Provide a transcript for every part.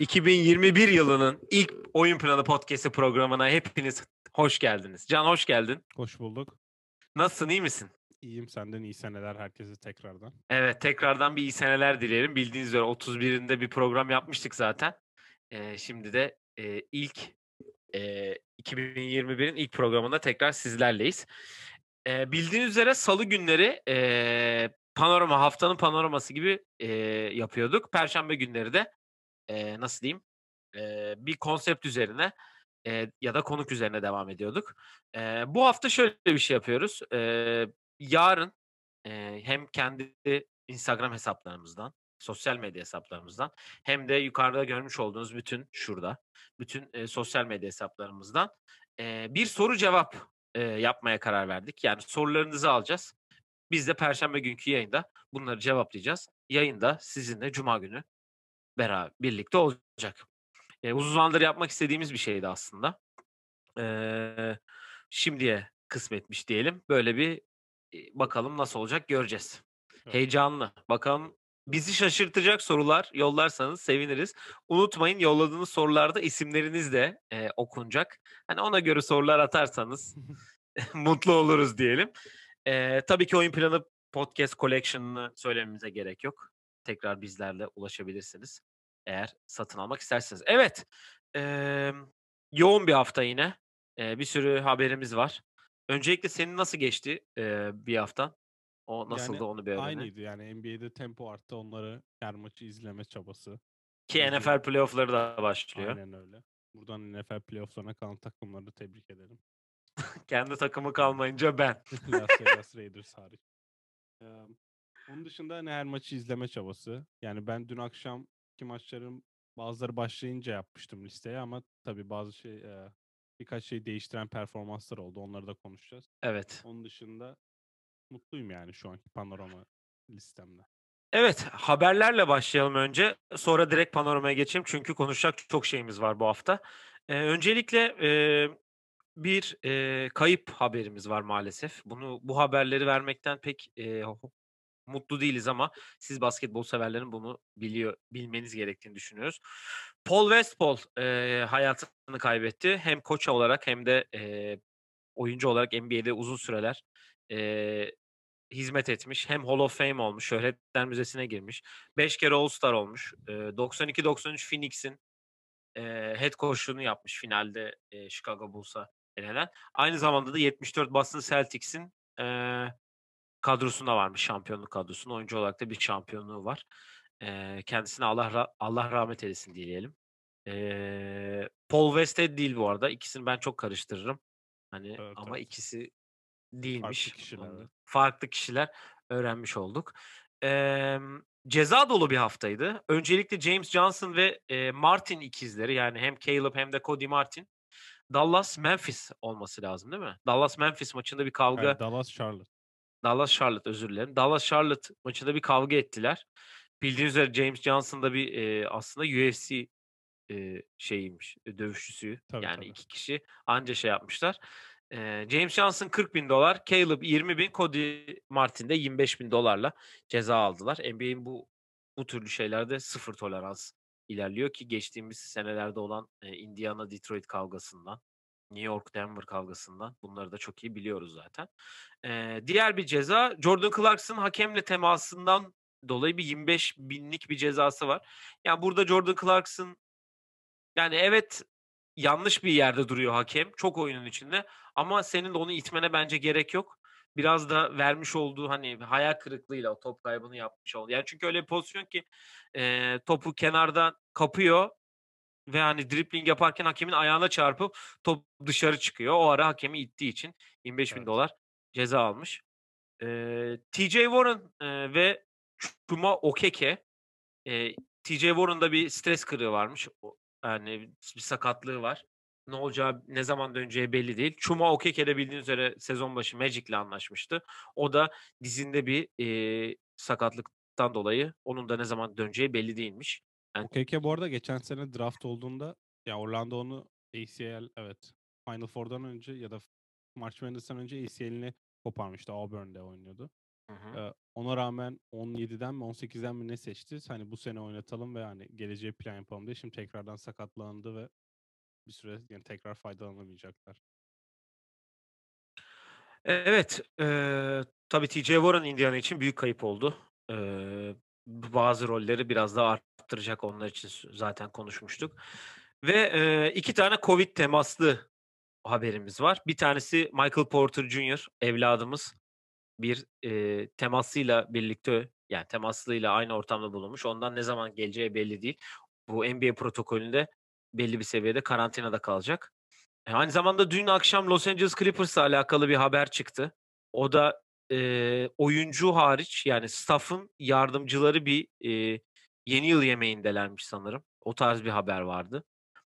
...2021 yılının ilk Oyun Planı Podcast'i programına hepiniz hoş geldiniz. Can hoş geldin. Hoş bulduk. Nasılsın, iyi misin? İyiyim, senden iyi seneler herkese tekrardan. Evet, tekrardan bir iyi seneler dilerim. Bildiğiniz üzere 31'inde bir program yapmıştık zaten. Ee, şimdi de e, ilk e, 2021'in ilk programında tekrar sizlerleyiz. E, bildiğiniz üzere salı günleri e, panorama, haftanın panoraması gibi e, yapıyorduk. Perşembe günleri de e, nasıl diyeyim e, bir konsept üzerine e, ya da konuk üzerine devam ediyorduk. E, bu hafta şöyle bir şey yapıyoruz. E, yarın e, hem kendi Instagram hesaplarımızdan, sosyal medya hesaplarımızdan hem de yukarıda görmüş olduğunuz bütün şurada, bütün e, sosyal medya hesaplarımızdan e, bir soru cevap e, yapmaya karar verdik. Yani sorularınızı alacağız. Biz de Perşembe günkü yayında bunları cevaplayacağız. Yayında sizinle Cuma günü beraber birlikte olacak. E, uzun zamandır yapmak istediğimiz bir şeydi aslında. E, şimdiye kısmetmiş diyelim. Böyle bir bakalım nasıl olacak göreceğiz. Evet. Heyecanlı. Bakalım bizi şaşırtacak sorular yollarsanız seviniriz. Unutmayın yolladığınız sorularda isimleriniz de e, okunacak. Hani ona göre sorular atarsanız mutlu oluruz diyelim. E, tabii ki oyun planı podcast collection'ını söylememize gerek yok. Tekrar bizlerle ulaşabilirsiniz. Eğer satın almak isterseniz. Evet. E, yoğun bir hafta yine. E, bir sürü haberimiz var. Öncelikle senin nasıl geçti e, bir haftan? O nasıldı Yani onu bir öğrenelim. Aynıydı yani NBA'de tempo arttı onları her maçı izleme çabası. Ki. NFL playoff'ları da başlıyor. Aynen öyle. Buradan NFL playoff'larına kalan takımları da tebrik ederim. Kendi takımı kalmayınca ben. Las Vegas Raiders hariç. Onun dışında hani her maçı izleme çabası. Yani ben dün akşam ki maçların bazıları başlayınca yapmıştım listeye ama tabii bazı şey birkaç şey değiştiren performanslar oldu. Onları da konuşacağız. Evet. Onun dışında mutluyum yani şu anki panorama listemde. Evet, haberlerle başlayalım önce. Sonra direkt panoramaya geçelim çünkü konuşacak çok şeyimiz var bu hafta. Ee, öncelikle e, bir e, kayıp haberimiz var maalesef. Bunu bu haberleri vermekten pek e, mutlu değiliz ama siz basketbol severlerin bunu biliyor bilmeniz gerektiğini düşünüyoruz. Paul Westphal e, hayatını kaybetti. Hem koç olarak hem de e, oyuncu olarak NBA'de uzun süreler e, hizmet etmiş. Hem Hall of Fame olmuş, Şöhretler Müzesi'ne girmiş. 5 kere All-Star olmuş. E, 92-93 Phoenix'in e, head coach'luğunu yapmış finalde e, Chicago Bulls'a elenen. Aynı zamanda da 74 Boston Celtics'in e, kadrosunda varmış şampiyonluk kadrosunda. Oyuncu olarak da bir şampiyonluğu var. E, kendisine Allah ra- Allah rahmet eylesin dileyelim. E, Paul Westhead değil bu arada. İkisini ben çok karıştırırım. Hani Evet, ama evet. ikisi değilmiş. Farklı kişiler. Farklı kişiler öğrenmiş olduk. Eee, ceza dolu bir haftaydı. Öncelikle James Johnson ve e, Martin ikizleri yani hem Caleb hem de Cody Martin Dallas Memphis olması lazım değil mi? Dallas Memphis maçında bir kavga Evet, Dallas Charlotte. Dallas Charlotte özür dilerim. Dallas Charlotte maçında bir kavga ettiler. Bildiğiniz üzere James Johnson da bir e, aslında UFC e, şeyiymiş, dövüşçüsü. Tabii, yani tabii. iki kişi anca şey yapmışlar. James Johnson 40 bin dolar, Caleb 20 bin, Cody Martin de 25 bin dolarla ceza aldılar. NBA'in bu bu türlü şeylerde sıfır tolerans ilerliyor ki geçtiğimiz senelerde olan e, Indiana-Detroit kavgasından, New York-Denver kavgasından bunları da çok iyi biliyoruz zaten. Diğer bir ceza Jordan Clarkson hakemle temasından dolayı bir 25 binlik bir cezası var. Yani burada Jordan Clarkson yani evet yanlış bir yerde duruyor hakem. Çok oyunun içinde. Ama senin de onu itmene bence gerek yok. Biraz da vermiş olduğu hani hayal kırıklığıyla o top kaybını yapmış oldu. Yani çünkü öyle bir pozisyon ki e, topu kenardan kapıyor ve hani dribbling yaparken hakemin ayağına çarpıp top dışarı çıkıyor. O ara hakemi ittiği için 25 bin Evet. dolar ceza almış. E, TJ Warren e, ve Chuma Okeke e, TJ Warren'da bir stres kırığı varmış. O- Yani bir sakatlığı var. Ne olacağı, ne zaman döneceği belli değil. Chuma Okeke bildiğiniz üzere sezon başı Magic'le anlaşmıştı. O da dizinde bir e, sakatlıktan dolayı onun da ne zaman döneceği belli değilmiş. Yani OKK bu arada geçen sene draft olduğunda ya Orlando onu ACL evet Final Four'dan önce ya da March Madness'tan önce ACL'ini koparmıştı. Auburn'de oynuyordu. Hı hı. Ona rağmen 17'den mi 18'den mi ne seçti? Hani bu sene oynatalım ve hani geleceğe plan yapalım diye. Şimdi tekrardan sakatlandı ve bir süre yani tekrar faydalanamayacaklar. Evet, eee, tabii TJ Warren Indiana için büyük kayıp oldu. Eee, bazı rolleri biraz daha arttıracak onlar için zaten konuşmuştuk. Ve eee, iki tane Covid temaslı haberimiz var. Bir tanesi Michael Porter Jr. evladımız bir eee, temasıyla birlikte yani temaslıyla aynı ortamda bulunmuş. Ondan ne zaman geleceği belli değil. Bu NBA protokolünde belli bir seviyede karantinada kalacak. E, aynı zamanda dün akşam Los Angeles Clippers'la alakalı bir haber çıktı. O da eee, oyuncu hariç yani staff'ın yardımcıları bir eee, yeni yıl yemeğindelermiş sanırım. O tarz bir haber vardı.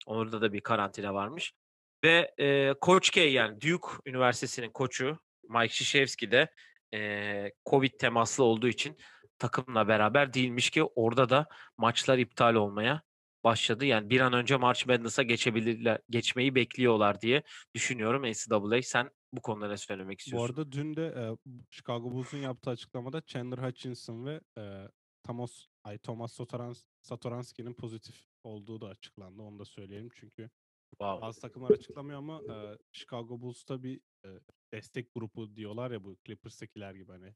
Orada da bir karantina varmış. Ve eee Coach K yani Duke Üniversitesi'nin koçu Mike Krzyzewski de eee, Covid temaslı olduğu için takımla beraber değilmiş ki orada da maçlar iptal olmaya başladı. Yani bir an önce March Madness'a geçebilirler, geçmeyi bekliyorlar diye düşünüyorum NCAA. Sen bu konuda ne söylemek Bu istiyorsun? arada dün de eee, Chicago Bulls'un yaptığı açıklamada Chandler Hutchinson ve eee Thomas, ay Thomas Satoranski, Satoranski'nin pozitif olduğu da açıklandı. Onu da söyleyelim çünkü Wow. bazı takımlar açıklamıyor ama eee, Chicago Bulls'ta bir destek grubu diyorlar ya bu Clippers'takiler gibi hani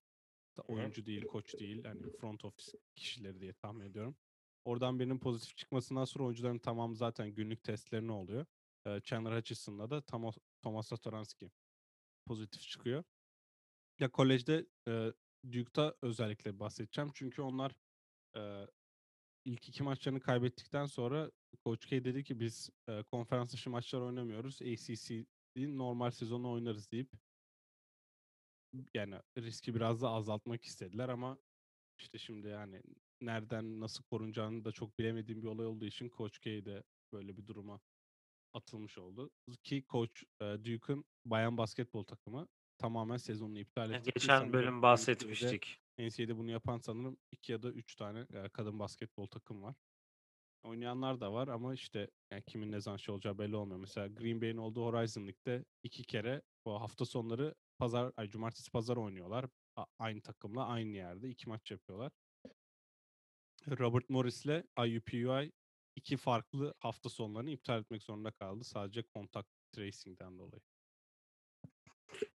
oyuncu değil, koç değil hani front office kişileri diye tahmin ediyorum. Oradan birinin pozitif çıkmasından sonra oyuncuların tamam zaten günlük testlerine oluyor. Eee, Chandler Hutchinson'la da Thomas, Thomas Satoranski pozitif çıkıyor. Ya kolejde eee Duke'da özellikle bahsedeceğim. Çünkü onlar eee, ilk iki maçlarını kaybettikten sonra Coach K dedi ki biz eee, konferans dışı maçlar oynamıyoruz. ACC'nin normal sezonu oynarız deyip yani riski biraz da azaltmak istediler ama işte şimdi yani nereden nasıl korunacağını da çok bilemediğim bir olay olduğu için Coach K de böyle bir duruma atılmış oldu. Ki Coach Duke'un bayan basketbol takımı tamamen sezonunu iptal etti. Geçen sanırım bölüm bahsetmiştik. NCAA'de bunu yapan sanırım iki ya da üç tane kadın basketbol takım var. Oynayanlar da var ama işte yani kimin ne zaman şey olacağı belli olmuyor. Mesela Green Bay'in olduğu Horizon League'de iki kere bu hafta sonları pazar, ay cumartesi pazar oynuyorlar. A- aynı takımla aynı yerde iki maç yapıyorlar. Robert Morris'le IUPUI iki farklı hafta sonlarını iptal etmek zorunda kaldı. Sadece kontak tracing'den dolayı.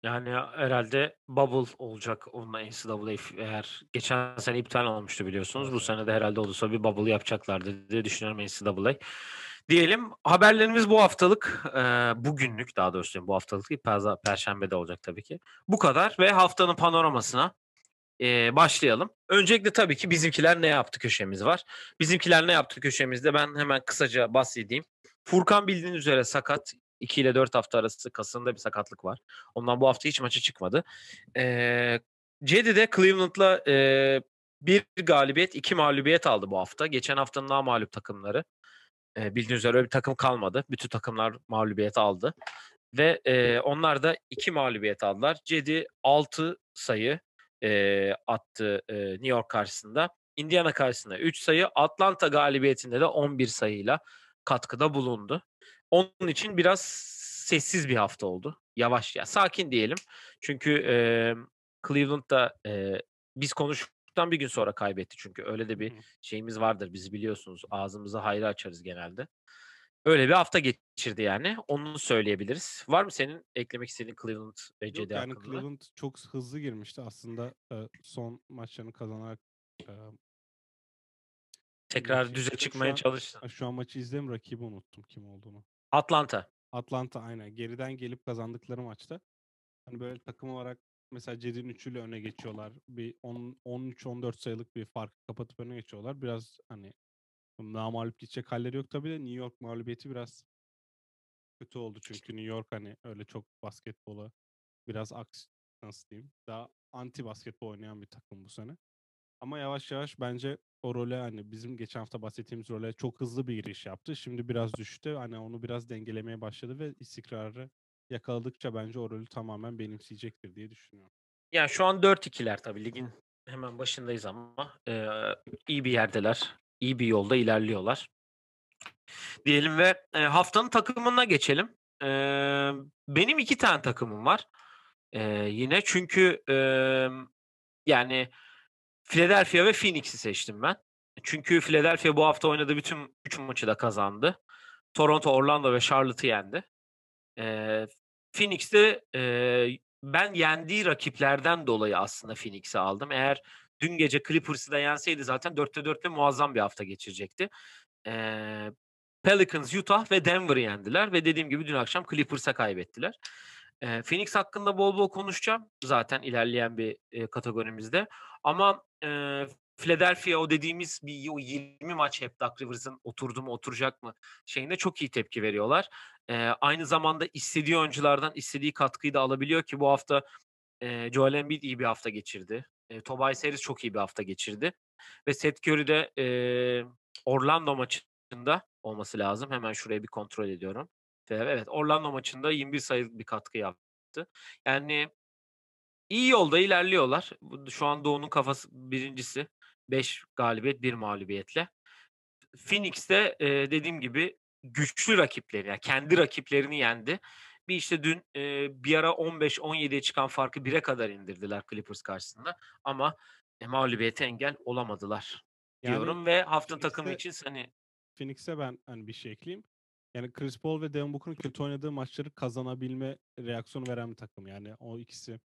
Yani herhalde bubble olacak onunla NCAA eğer geçen sene iptal olmuştu biliyorsunuz. Bu sene de herhalde olursa bir bubble yapacaklardı diye düşünüyorum NCAA. Diyelim haberlerimiz bu haftalık, e, bugünlük daha doğrusu bu haftalık değil, pazar, perşembede olacak tabii ki. Bu kadar ve haftanın panoramasına e, başlayalım. Öncelikle tabii ki bizimkiler ne yaptı köşemiz var. Bizimkiler ne yaptı köşemizde ben hemen kısaca bahsedeyim. Furkan bildiğiniz üzere sakat. 2 ile 4 hafta arası kasında bir sakatlık var. Ondan bu hafta hiç maça çıkmadı. Ee, Cedi de Cleveland'la e, bir galibiyet, iki mağlubiyet aldı bu hafta. Geçen haftanın daha mağlup takımları. E, bildiğiniz üzere öyle bir takım kalmadı. Bütün takımlar mağlubiyet aldı. Ve e, onlar da iki mağlubiyet aldılar. Cedi 6 sayı e, attı e, New York karşısında. Indiana karşısında 3 sayı. Atlanta galibiyetinde de 11 sayıyla katkıda bulundu. Onun için biraz sessiz bir hafta oldu. Yavaş ya sakin diyelim. Çünkü e, Cleveland'da e, biz konuştuktan bir gün sonra kaybetti çünkü öyle de bir şeyimiz vardır. Biz biliyorsunuz ağzımızı hayra açarız genelde. Öyle bir hafta geçirdi yani. Onu söyleyebiliriz. Var mı senin eklemek istediğin Cleveland ve Yok Cedi yani hakkında? Cleveland çok hızlı girmişti. Aslında eee, son maçlarını kazanarak eee, Tekrar düze çıkmaya an çalıştın. şu an maçı izledim. Rakibi unuttum kim olduğunu. Atlanta. Atlanta aynen. Geriden gelip kazandıkları maçta. Hani böyle takım olarak mesela Cedi'nin üçüyle öne geçiyorlar. Bir 10 13-14 sayılık bir farkı kapatıp öne geçiyorlar. Biraz hani namalup gidecek halleri yok tabii de New York mağlubiyeti biraz kötü oldu çünkü New York hani öyle çok basketbola biraz aks nasıl diyeyim daha anti basketbol oynayan bir takım bu sene. Ama yavaş yavaş bence o role hani bizim geçen hafta bahsettiğimiz role çok hızlı bir giriş yaptı. Şimdi biraz düştü. Hani onu biraz dengelemeye başladı ve istikrarı yakaladıkça bence o rolü tamamen benimseyecektir diye düşünüyorum. Yani şu an 4-2'ler tabii ligin hemen başındayız ama e, iyi bir yerdeler. İyi bir yolda ilerliyorlar. Diyelim ve e, haftanın takımına geçelim. E, benim iki tane takımım var. Eee, yine çünkü, emm, yani Philadelphia ve Phoenix'i seçtim ben. Çünkü Philadelphia bu hafta oynadığı bütün 3 maçı da kazandı. Toronto, Orlando ve Charlotte'ı yendi. Eee, Phoenix eee, ben yendiği rakiplerden dolayı aslında Phoenix'i aldım. Eğer dün gece Clippers'ı da yenseydi zaten 4'te 4'te muazzam bir hafta geçirecekti. Eee, Pelicans, Utah ve Denver'ı yendiler ve dediğim gibi dün akşam Clippers'a kaybettiler. Eee, Phoenix hakkında bol bol konuşacağım zaten ilerleyen bir, eee, kategorimizde ama, eee, Philadelphia o dediğimiz bir o 20 maç hep Doc Rivers'ın oturdu mu oturacak mı şeyine çok iyi tepki veriyorlar. Eee, aynı zamanda istediği oyunculardan istediği katkıyı da alabiliyor ki bu hafta, eee, Joel Embiid iyi bir hafta geçirdi. Eee, Tobias Harris çok iyi bir hafta geçirdi ve Seth Curry de, eee, Orlando maçında olması lazım. Hemen şuraya bir kontrol ediyorum. Evet, Orlando maçında 21 sayılık bir katkı yaptı. Yani iyi yolda ilerliyorlar. Şu an Doğu'nun kafası birincisi. 5 galibiyet, 1 mağlubiyetle. Phoenix de, eee, dediğim gibi güçlü rakipleri, yani kendi rakiplerini yendi. Bir işte dün, eee, bir ara 15-17'ye çıkan farkı 1'e kadar indirdiler Clippers karşısında ama, eee, mağlubiyete engel olamadılar Yani diyorum ve haftanın takımı Phoenix'te için hani Phoenix'e ben, hani, bir şey ekleyeyim. Yani Chris Paul ve Devin Booker'ın kötü oynadığı maçları kazanabilme reaksiyonu veren bir takım. Yani o ikisi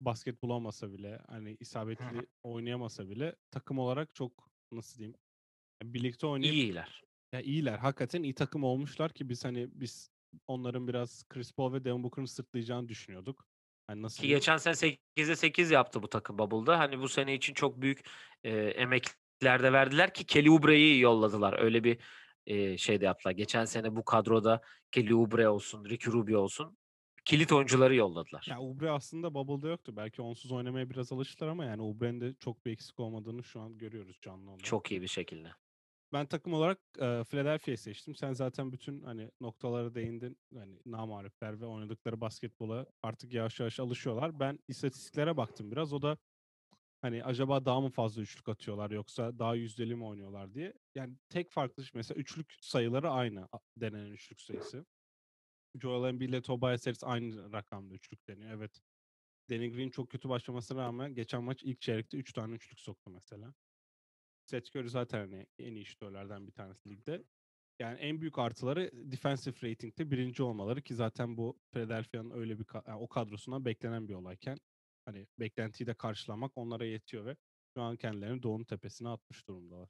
basket bulamasa bile, hani, isabetli oynayamasa bile takım olarak çok, nasıl diyeyim, birlikte oynayıp İyiler. Ya, iyiler. Hakikaten iyi takım olmuşlar ki biz, hani, biz onların biraz Chris Paul ve Devin Booker'ın sırtlayacağını düşünüyorduk. Hani, nasıl Ki geçen sene 8'e 8 yaptı bu takım Bubble'da. Hani, bu sene için çok büyük, eee, emekler de verdiler ki Kelly Oubre'yi yolladılar. Öyle bir, eee, şey de yaptılar. Geçen sene bu kadroda Kelly Oubre olsun, Ricky Rubio olsun kilit oyuncuları yolladılar. Ya, Oubre aslında Bubble'da yoktu. Belki onsuz oynamaya biraz alıştılar ama yani Oubre'nin de çok bir eksik olmadığını şu an görüyoruz canlı olarak. Çok iyi bir şekilde. Ben takım olarak, eee, Philadelphia'yı seçtim. Sen zaten bütün, hani, noktalara değindin. Hani, namarifler ve oynadıkları basketbola artık yavaş yavaş alışıyorlar. Ben istatistiklere baktım biraz. O da, hani, acaba daha mı fazla üçlük atıyorlar yoksa daha yüzdeli mi oynuyorlar diye. Yani tek farklı mesela üçlük sayıları aynı denenen üçlük sayısı. Joel Embiid ile Tobias Harris aynı rakamda üçlük deniyor. Evet. Danny Green çok kötü başlamasına rağmen geçen maç ilk çeyrekte 3 tane üçlük soktu mesela. Seth Curry zaten, hani, en iyi şutörlerden bir tanesi ligde. Yani en büyük artıları defensive rating'te 1. olmaları ki zaten bu Philadelphia'nın öyle bir yani o kadrosundan beklenen bir olayken, hani, beklentiyi de karşılamak onlara yetiyor ve şu an kendilerini Doğu'nun tepesine atmış durumdalar.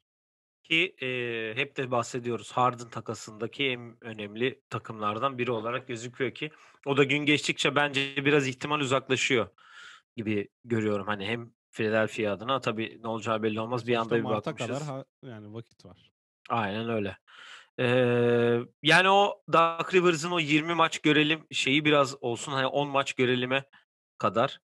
Ki, eee, hep de bahsediyoruz. Harden takasındaki en önemli takımlardan biri olarak gözüküyor ki o da gün geçtikçe bence biraz ihtimal uzaklaşıyor gibi görüyorum. Hani, hem Philadelphia adına tabii ne olacağı belli olmaz. Bir anda bir mart'a kadar bakmışız. ha yani vakit var. Aynen öyle. Eee, yani o Doc Rivers'ın o 20 maç görelim şeyi biraz olsun, hani, 10 maç görelime kadar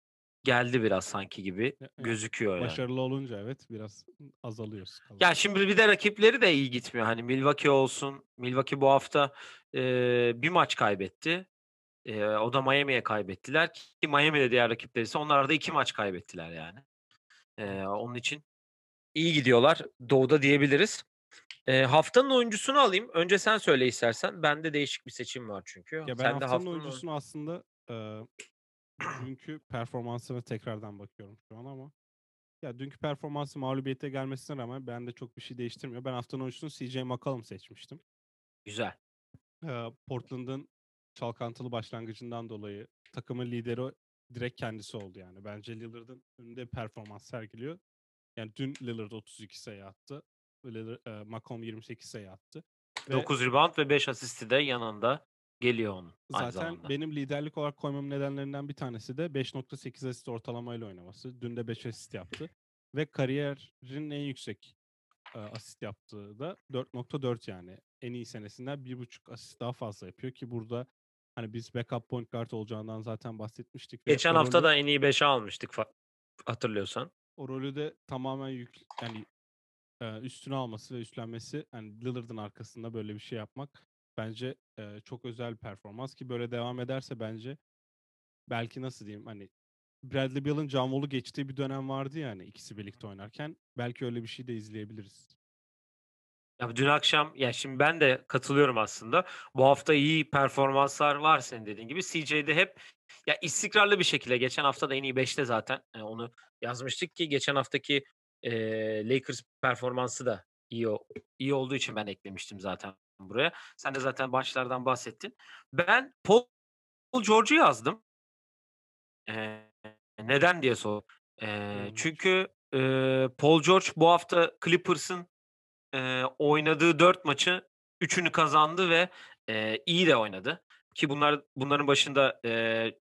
geldi biraz sanki gibi gözüküyor yani. başarılı olunca evet biraz azalıyor skala. Ya, şimdi bir de rakipleri de iyi gitmiyor. Hani, Milwaukee olsun. Milwaukee bu hafta, eee, 1 maç kaybetti. Eee, o da Miami'ye kaybettiler ki Miami de diğer rakipleri ise onlar da 2 maç kaybettiler yani. Eee, onun için iyi gidiyorlar Doğu'da diyebiliriz. Eee, haftanın oyuncusunu alayım. Önce sen söyle istersen. Bende değişik bir seçim var çünkü. Ya, ben Sen de haftanın haftanın oyun oyuncusunu aslında, dünkü performansına tekrardan bakıyorum şu an ama ya, dünkü performansı mağlubiyete gelmesine rağmen bende çok bir şey değiştirmiyor. Ben haftanın oyuncusunu CJ McCollum seçmiştim. Güzel. Eee, Portland'ın çalkantılı başlangıcından dolayı takımın lideri direkt kendisi oldu yani. Bence Lillard'ın önünde performans sergiliyor. Yani dün Lillard 32 sayı attı. Lillard eee, McCollum 28 sayı attı ve 9 rebound ve 5 asisti de yanında geliyor onun aynı Zaten zamanda. benim liderlik olarak koymamın nedenlerinden bir tanesi de 5.8 asist ortalamayla oynaması. Dün de 5 asist yaptı ve kariyerin en yüksek, asist yaptığı da 4.4 yani. En iyi senesinden 1.5 asist daha fazla yapıyor ki burada, hani, biz backup point guard olacağından zaten bahsetmiştik ve Geçen o hafta rolü da en iyi 5'e almıştık hatırlıyorsan. o rolü de tamamen yük yani, üstüne alması ve üstlenmesi, hani, Lillard'ın arkasında böyle bir şey yapmak bence, eee, çok özel performans ki böyle devam ederse bence belki nasıl diyeyim, hani, Bradley Beal'ın John Wall'u geçtiği bir dönem vardı ya, hani, ikisi birlikte oynarken. Belki öyle bir şey de izleyebiliriz. Ya dün akşam ya şimdi ben de katılıyorum aslında. Bu hafta iyi performanslar var senin dediğin gibi. CJ'de hep ya istikrarlı bir şekilde geçen hafta da en iyi 5'te zaten e, onu yazmıştık ki geçen haftaki e, Lakers performansı da iyi iyi olduğu için ben eklemiştim zaten buraya. Sen de zaten başlardan bahsettin. Ben Paul George'u yazdım. E, neden diye sor. E, Hmm. çünkü e, Paul George bu hafta Clippers'ın e, oynadığı 4 maçı 3'ünü kazandı ve e, iyi de oynadı. Ki bunlar bunların başında e,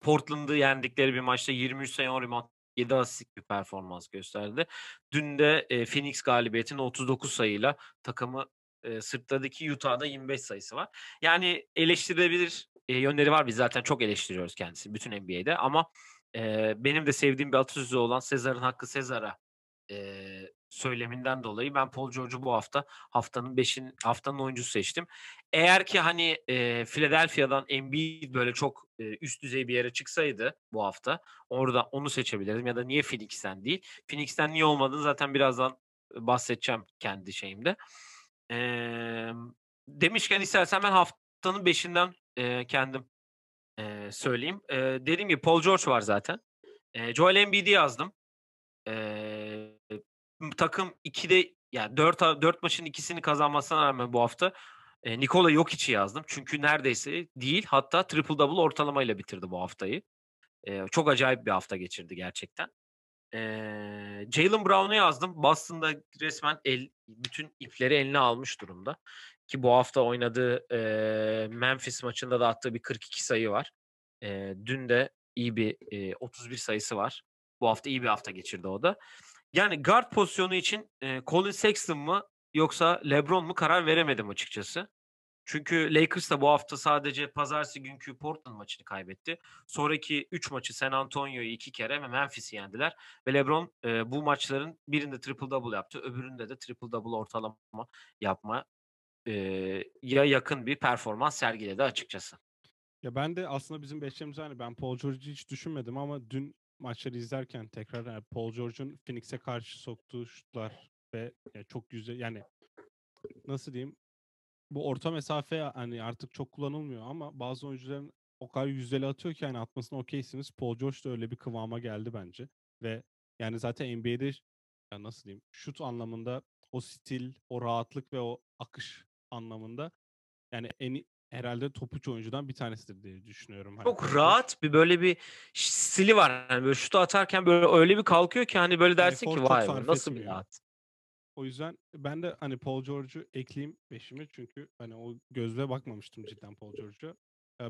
Portland'ı yendikleri bir maçta 23 sayı 10 rebound 7 asistlik bir performans gösterdi. Dün de e, Phoenix galibiyetinin 39 sayıyla takımı e, sırtladı ki Utah'da 25 sayısı var. Yani eleştirilebilir e, yönleri var. Biz zaten çok eleştiriyoruz kendisi bütün NBA'de ama e, benim de sevdiğim bir atasözü olan Sezar'ın hakkı Sezar'a e, söyleminden dolayı ben Paul George'u bu hafta haftanın beşin haftanın oyuncusu seçtim. Eğer ki hani e, Philadelphia'dan Embiid böyle çok e, üst düzey bir yere çıksaydı bu hafta orada onu seçebilirdim ya da niye Phoenix'ten değil. Phoenix'ten niye olmadığını zaten birazdan bahsedeceğim kendi şeyimde. E, demişken istersen ben haftanın beşinden e, kendim e, söyleyeyim. E, dediğim gibi Paul George var zaten. E, Joel Embiid'i yazdım. E, takım 2'de yani 4 4 maçın ikisini kazanmasına rağmen bu hafta e, Nikola Jokic'i yazdım. Çünkü neredeyse değil hatta triple double ortalamayla bitirdi bu haftayı. E, çok acayip bir hafta geçirdi gerçekten. E, Jalen Brown'u yazdım. Boston'da resmen el, bütün ipleri eline almış durumda. Ki bu hafta oynadığı e, Memphis maçında da attığı bir 42 sayı var. E, dün de iyi bir e, 31 sayısı var. Bu hafta iyi bir hafta geçirdi o da. Yani guard pozisyonu için e, Colin Sexton mı yoksa LeBron mu karar veremedim açıkçası. Çünkü Lakers da bu hafta sadece pazartesi günkü Portland maçını kaybetti. Sonraki 3 maçı San Antonio'yu 2 kere ve Memphis'i yendiler. Ve LeBron e, bu maçların birinde triple double yaptı. Öbüründe de triple double ortalama yapma e, ya yakın bir performans sergiledi açıkçası. Ya ben de aslında bizim beşlerimiz aynı. Ben Paul George'u hiç düşünmedim ama dün maçları izlerken tekrar yani Paul George'un Phoenix'e karşı soktuğu şutlar ve yani çok güzel yani nasıl diyeyim bu orta mesafe hani artık çok kullanılmıyor ama bazı oyuncuların o kadar yüzdeli atıyor ki yani atmasına okeysiniz. Paul George da öyle bir kıvama geldi bence. Ve yani zaten NBA'de ya nasıl diyeyim şut anlamında o stil, o rahatlık ve o akış anlamında yani en herhalde topuç oyuncudan bir tanesidir diye düşünüyorum. Hani Çok Paul rahat bir böyle bir stili var. Yani böyle şutu atarken böyle öyle bir kalkıyor ki hani böyle dersin efor ki vay nasıl bir rahat. O yüzden ben de hani Paul George'u ekleyeyim beşime çünkü hani o gözle bakmamıştım cidden Paul George'a.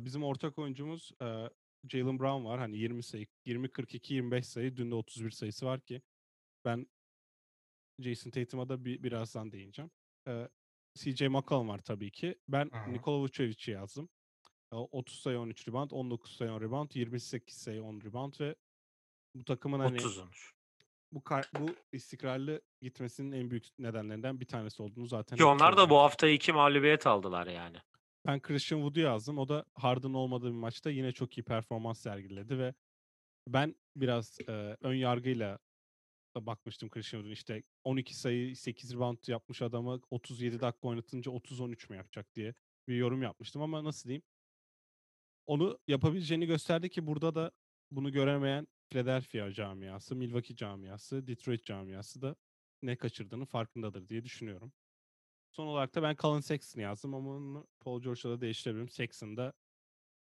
Bizim ortak oyuncumuz Jalen Brown var. Hani 20 sayı, 20 42 25 sayı, dün de 31 sayısı var ki ben Jason Tatum'a da bir, birazdan değineceğim. CJ McCollum var tabii ki. Ben hı. Nikola Vucevic'i yazdım. Ee, 30 sayı 13 rebound, 19 sayı 10 rebound, 28 sayı 10 rebound ve bu takımın hani 30 olmuş. Bu bu istikrarlı gitmesinin en büyük nedenlerinden bir tanesi olduğunu zaten Ki onlar da bu hafta iki mağlubiyet aldılar yani. Ben Christian Wood'u yazdım. O da Harden olmadığı bir maçta yine çok iyi performans sergiledi ve ben biraz e, ön yargıyla da bakmıştım Christian Wood'un işte 12 sayı 8 rebound yapmış adamı 37 dakika oynatınca 30-13 mü yapacak diye bir yorum yapmıştım ama nasıl diyeyim onu yapabileceğini gösterdi ki burada da bunu göremeyen Philadelphia camiası, Milwaukee camiası, Detroit camiası da ne kaçırdığını farkındadır diye düşünüyorum. Son olarak da ben Colin Sexton yazdım ama onu Paul George'la da değiştirebilirim. Sexton da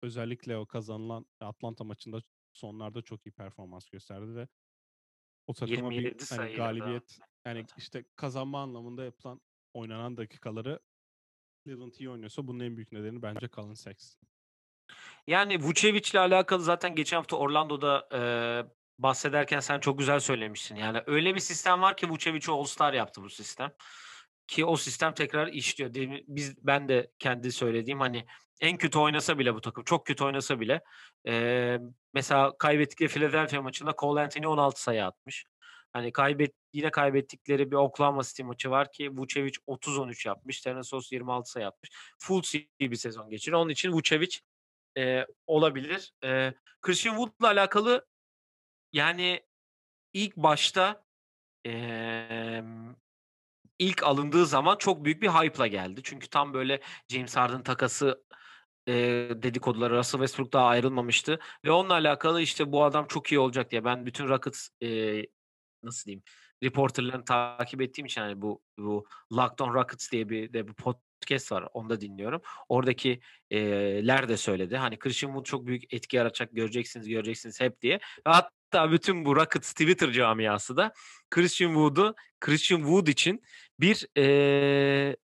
özellikle o kazanılan Atlanta maçında sonlarda çok iyi performans gösterdi ve o takıma 27 bir hani galibiyet yani işte kazanma anlamında yapılan oynanan dakikaları Cleveland iyi oynuyorsa bunun en büyük nedeni bence Colin Sexton. Yani Vucevic'le alakalı zaten geçen hafta Orlando'da e, bahsederken sen çok güzel söylemiştin. Yani öyle bir sistem var ki Vucevic'i All-Star yaptı bu sistem. Ki o sistem tekrar işliyor. Biz ben de kendi söylediğim hani en kötü oynasa bile bu takım çok kötü oynasa bile e, mesela kaybettikleri Philadelphia maçında Cole Anthony 16 sayı atmış. Hani kaybet yine kaybettikleri bir Oklahoma City maçı var ki Vucevic 30-13 yapmış. Terence Ross 26 sayı atmış. Full bir sezon geçiriyor. Onun için Vucevic e, olabilir. E, Christian Wood'la alakalı yani ilk başta e, ilk alındığı zaman çok büyük bir hype'la geldi. Çünkü tam böyle James Harden takası e, dedikoduları Russell Westbrook daha ayrılmamıştı ve onunla alakalı işte bu adam çok iyi olacak diye ben bütün Rockets e, nasıl diyeyim reporterlarını takip ettiğim için yani bu bu Locked On Rockets diye bir de bir podcast var. Onu da dinliyorum. Oradaki e, ler de söyledi. Hani Christian Wood çok büyük etki yaratacak göreceksiniz göreceksiniz hep diye. Ve hatta bütün bu Rockets Twitter camiası da Christian Wood'u Christian Wood için bir e,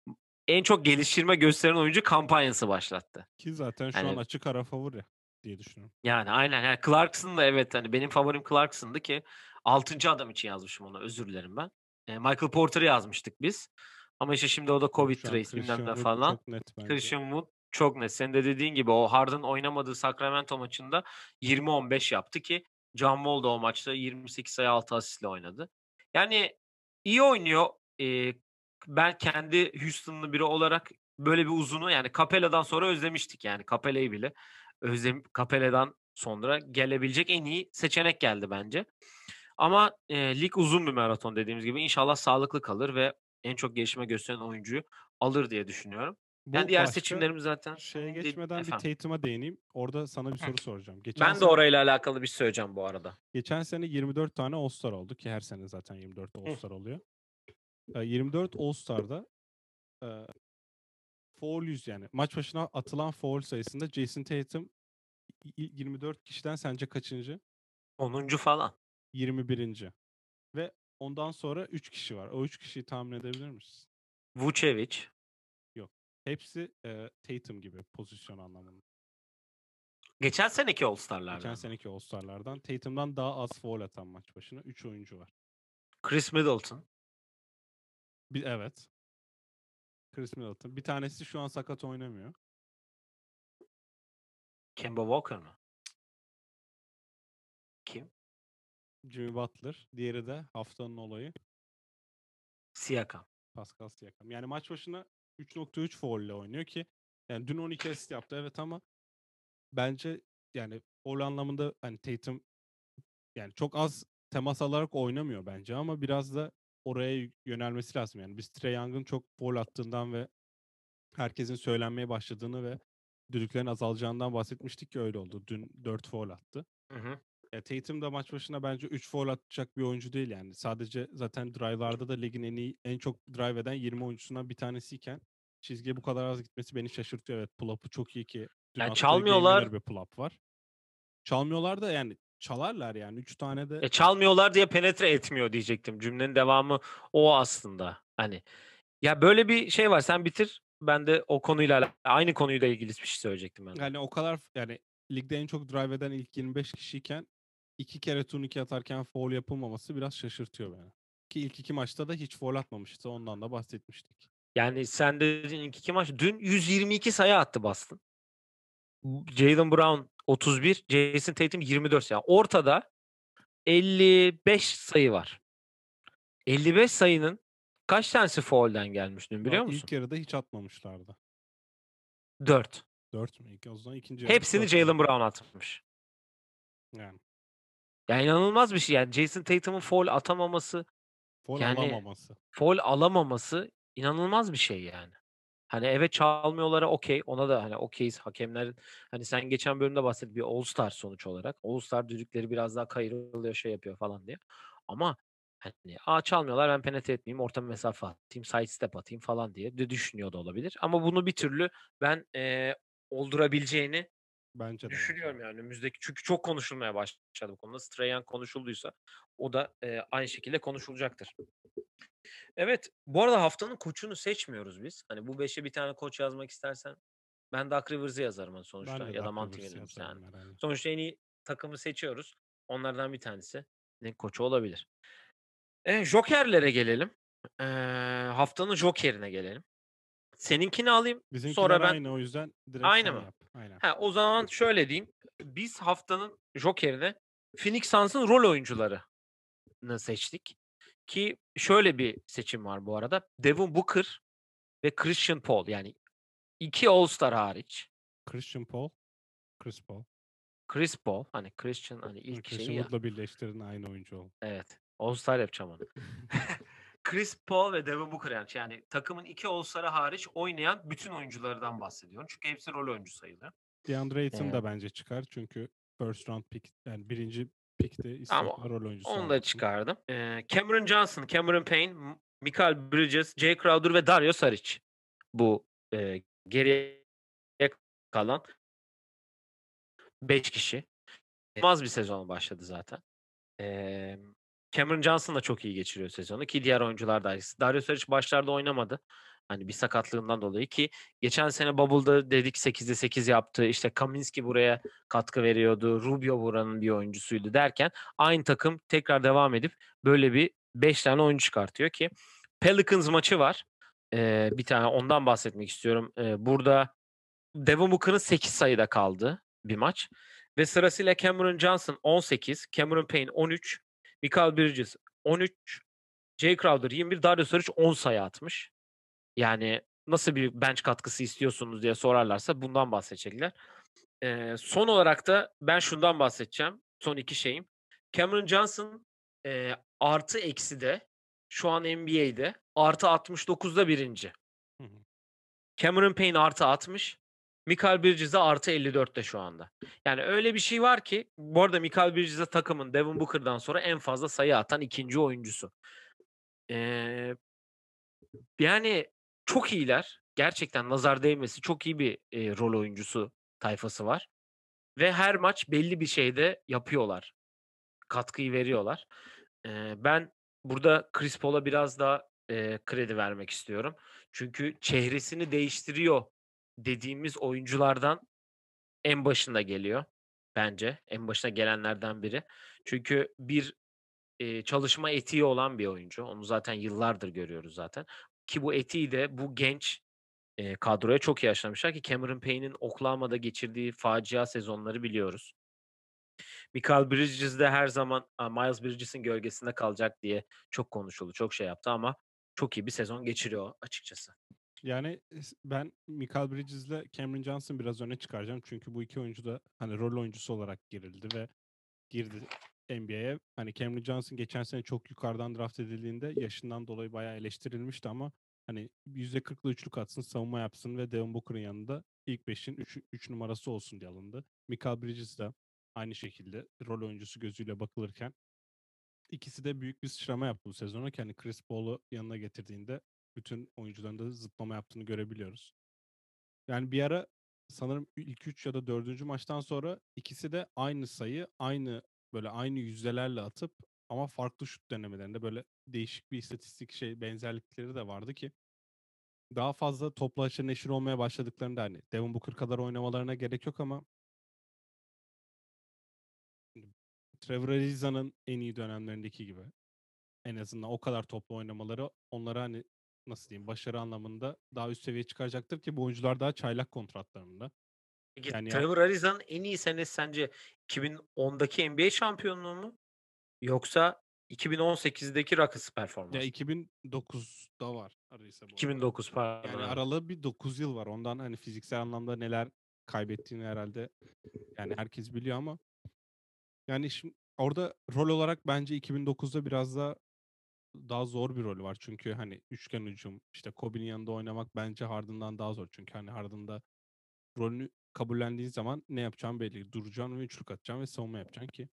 en çok geliştirme gösteren oyuncu kampanyası başlattı. Ki zaten şu Hani- an açık ara favori diye düşünüyorum. Yani aynen. Yani Clarkson da evet hani benim favorim Clarkson'dı ki 6. adam için yazmışım onu. Özür dilerim ben. E, Michael Porter'ı yazmıştık biz. Ama işte şimdi o da Covid Şu trace bilmem ne falan. Çok net bence. Christian Wood çok net. Senin de dediğin gibi o Harden oynamadığı Sacramento maçında 20-15 yaptı ki John Wall da o maçta 28 sayı 6 asistle oynadı. Yani iyi oynuyor. Ee, ben kendi Houston'lı biri olarak böyle bir uzunu yani Capella'dan sonra özlemiştik yani Capella'yı bile özlem Capella'dan sonra gelebilecek en iyi seçenek geldi bence. Ama e, lig uzun bir maraton dediğimiz gibi inşallah sağlıklı kalır ve en çok gelişme gösteren oyuncuyu alır diye düşünüyorum. Bu Yani diğer seçimlerimiz zaten Şeye Değil- geçmeden bir efendim. Tatum'a değineyim. Orada sana bir soru soracağım. Geçen Ben de sene, orayla alakalı bir şey söyleyeceğim bu arada. Geçen sene 24 tane All-Star oldu ki her sene zaten 24 All-Star oluyor. Ee, 24 All-Star'da e, foul yüz yani maç başına atılan foul sayısında Jason Tatum y- y- 24 kişiden sence kaçıncı? 10. falan. 21. Ve ondan sonra 3 kişi var. O 3 kişiyi tahmin edebilir misin? Vucevic. Hepsi e, Tatum gibi pozisyon anlamında. Geçen seneki All-Star'lardan. Geçen seneki All-Star'lardan Tatum'dan daha az foul atan maç başına 3 oyuncu var. Chris Middleton. Bir, evet. Chris Middleton. Bir tanesi şu an sakat oynamıyor. Kemba Walker mı? Jimmy Butler. Diğeri de haftanın olayı Siakam. Pascal Siakam. Yani maç başına 3.3 foul ile oynuyor ki yani dün 12 asist yaptı evet ama bence yani foul anlamında hani Tatum yani çok az temas alarak oynamıyor bence ama biraz da oraya yönelmesi lazım. Yani biz Trae Young'ın çok foul attığından ve herkesin söylenmeye başladığını ve düdüklerin azalacağından bahsetmiştik ki öyle oldu. Dün 4 foul attı. Hı hı. Ya Tatum da maç başına bence 3 foul atacak bir oyuncu değil yani. Sadece zaten drive'larda da ligin en iyi en çok drive eden 20 oyuncusundan bir tanesiyken çizgiye bu kadar az gitmesi beni şaşırtıyor. Evet pull-up'ı çok iyi ki. Dün Yani çalmıyorlar. bir pull-up var. Çalmıyorlar da yani çalarlar yani 3 tane de E, çalmıyorlar diye penetre etmiyor diyecektim. Cümlenin devamı o aslında. Hani ya böyle bir şey var. Sen bitir. Ben de o konuyla aynı konuyla ilgili bir şey söyleyecektim ben. yani o kadar yani ligde en çok drive eden ilk 25 kişiyken iki kere turnike atarken foul yapılmaması biraz şaşırtıyor beni. Ki ilk iki maçta da hiç foul atmamıştı. Ondan da bahsetmiştik. Yani sen de dediğin ilk iki maç. Dün 122 sayı attı Boston. Jalen Brown 31, Jason Tatum 24. Yani ortada 55 sayı var. 55 sayının kaç tanesi foul'den gelmiş dün biliyor Daha musun? İlk yarıda hiç atmamışlardı. 4. 4 mü? O zaman ikinci Hepsini? Jalen Brown atmış. Yani. Yani inanılmaz bir şey. Yani Jason Tatum'un foul atamaması, Foul Yani- alamaması. foul alamaması inanılmaz bir şey yani. Hani evet çalmıyorlara okey. Ona da hani okeyiz. Hakemler hani sen geçen bölümde bahsettin bir All Star sonuç olarak. All Star düdükleri biraz daha kayırılıyor şey yapıyor falan diye. Ama hani aa çalmıyorlar ben penetre etmeyeyim orta mesafe atayım side step atayım falan diye de düşünüyor da olabilir. Ama bunu bir türlü ben eee, oldurabileceğini Bence de. Düşünüyorum yani önümüzdeki çünkü çok konuşulmaya başladı bu konuda. Young konuşulduysa o da e, aynı şekilde konuşulacaktır. Evet, bu arada haftanın koçunu seçmiyoruz biz. Hani bu beşe bir tane koç yazmak istersen ben Doug Rivers'ı yazarım hani sonuçta Ben ya da yazarım yani. herhalde. Sonuçta en iyi takımı seçiyoruz. Onlardan bir tanesi ne koçu olabilir. E, Joker'lere gelelim. E, haftanın Joker'ine gelelim. Seninkini alayım. Bizimkiler Sonra ben aynı o yüzden direkt Aynı mı? yap. Aynen. Ha, o zaman şöyle diyeyim. Biz haftanın Joker'ine Phoenix Suns'ın rol oyuncularını seçtik. Ki şöyle bir seçim var bu arada. Devin Booker ve Christian Paul. Yani iki All-Star hariç. Christian Paul. Chris Paul. Chris Paul. Hani Christian hani ilk Christian şeyi ya. Wood'la birleştirin aynı oyuncu oldu. Evet. All-Star yapacağım onu. Chris Paul ve Devin Booker yani, yani takımın iki All-Star'ı hariç oynayan bütün oyunculardan bahsediyorum. Çünkü hepsi rol oyuncu sayılıyor. DeAndre Ayton Ee, da bence çıkar çünkü first round pick yani birinci pickte istiyorlar rol oyuncusu onu da çıkardım. Ee, Cameron Johnson, Cameron Payne, Michael Bridges, Jay Crowder ve Dario Saric. Bu e, geriye kalan 5 kişi. Az bir sezon başladı zaten. Ee, Cameron Johnson da çok iyi geçiriyor sezonu ki diğer oyuncular da. Dario Saric başlarda oynamadı. Hani bir sakatlığından dolayı ki geçen sene Bubble'da dedik 8'de 8 yaptı. İşte Kaminski buraya katkı veriyordu. Rubio buranın bir oyuncusuydu derken aynı takım tekrar devam edip böyle bir 5 tane oyuncu çıkartıyor ki Pelicans maçı var. Ee, bir tane ondan bahsetmek istiyorum. Ee, burada Devin Booker'ın 8 sayıda kaldı bir maç. Ve sırasıyla Cameron Johnson 18, Cameron Payne 13, Michael Bridges 13, Jay Crowder 21, Dario Saric 10 sayı atmış. Yani nasıl bir bench katkısı istiyorsunuz diye sorarlarsa bundan bahsedecekler. Ee, son olarak da ben şundan bahsedeceğim. Son iki şeyim. Cameron Johnson e, artı eksi de şu an NBA'de artı 69'da birinci. Cameron Payne artı 60. Michael Bridges de artı 54'te şu anda. Yani öyle bir şey var ki bu arada Michael Bridges de takımın Devin Booker'dan sonra en fazla sayı atan ikinci oyuncusu. Ee, yani çok iyiler. Gerçekten nazar değmesi çok iyi bir e, rol oyuncusu tayfası var. Ve her maç belli bir şeyde yapıyorlar. Katkıyı veriyorlar. Ee, ben burada Chris Paul'a biraz daha e, kredi vermek istiyorum. Çünkü çehresini değiştiriyor dediğimiz oyunculardan en başında geliyor bence. En başına gelenlerden biri. Çünkü bir e, çalışma etiği olan bir oyuncu. Onu zaten yıllardır görüyoruz zaten. Ki bu etiği de bu genç e, kadroya çok iyi aşılamışlar ki Cameron Payne'in Oklahoma'da geçirdiği facia sezonları biliyoruz. Michael Bridges de her zaman "Aa, Miles Bridges'in gölgesinde kalacak diye çok konuşuldu, çok şey yaptı ama çok iyi bir sezon geçiriyor açıkçası. Yani ben Michael Bridges'le Cameron Johnson biraz öne çıkaracağım. Çünkü bu iki oyuncu da hani rol oyuncusu olarak girildi ve girdi NBA'ye. Hani Cameron Johnson geçen sene çok yukarıdan draft edildiğinde yaşından dolayı bayağı eleştirilmişti ama hani %40'lı üçlük atsın, savunma yapsın ve Devin Booker'ın yanında ilk 5'in 3 3 numarası olsun diye alındı. Michael Bridges de aynı şekilde rol oyuncusu gözüyle bakılırken ikisi de büyük bir sıçrama yaptı bu sezonu. Yani Chris Paul'u yanına getirdiğinde bütün oyuncuların da zıplama yaptığını görebiliyoruz. Yani bir ara sanırım ilk 3 ya da 4. maçtan sonra ikisi de aynı sayı, aynı böyle aynı yüzdelerle atıp ama farklı şut denemelerinde böyle değişik bir istatistik şey benzerlikleri de vardı ki daha fazla topla haşır neşir olmaya başladıklarında hani Devin Booker kadar oynamalarına gerek yok ama Trevor Ariza'nın en iyi dönemlerindeki gibi en azından o kadar toplu oynamaları onlara hani nasıl diyeyim başarı anlamında daha üst seviyeye çıkaracaktır ki bu oyuncular daha çaylak kontratlarında. Peki Yani ya- Trevor Ariza'nın en iyi senesi sence 2010'daki NBA şampiyonluğu mu? Yoksa 2018'deki Rockets Ya performansı? 2009'da var Ariza bu arada. 2009 pardon. Yani aralığı bir 9 yıl var. Ondan hani fiziksel anlamda neler kaybettiğini herhalde yani herkes biliyor ama yani şimdi orada rol olarak bence 2009'da biraz da daha zor bir rol var. Çünkü hani üçgen hücum işte Kobe'nin yanında oynamak bence Harden'dan daha zor. Çünkü hani Harden'da rolünü kabullendiğin zaman ne yapacağın belli. Duracaksın ve üçlük atacaksın ve savunma yapacaksın ki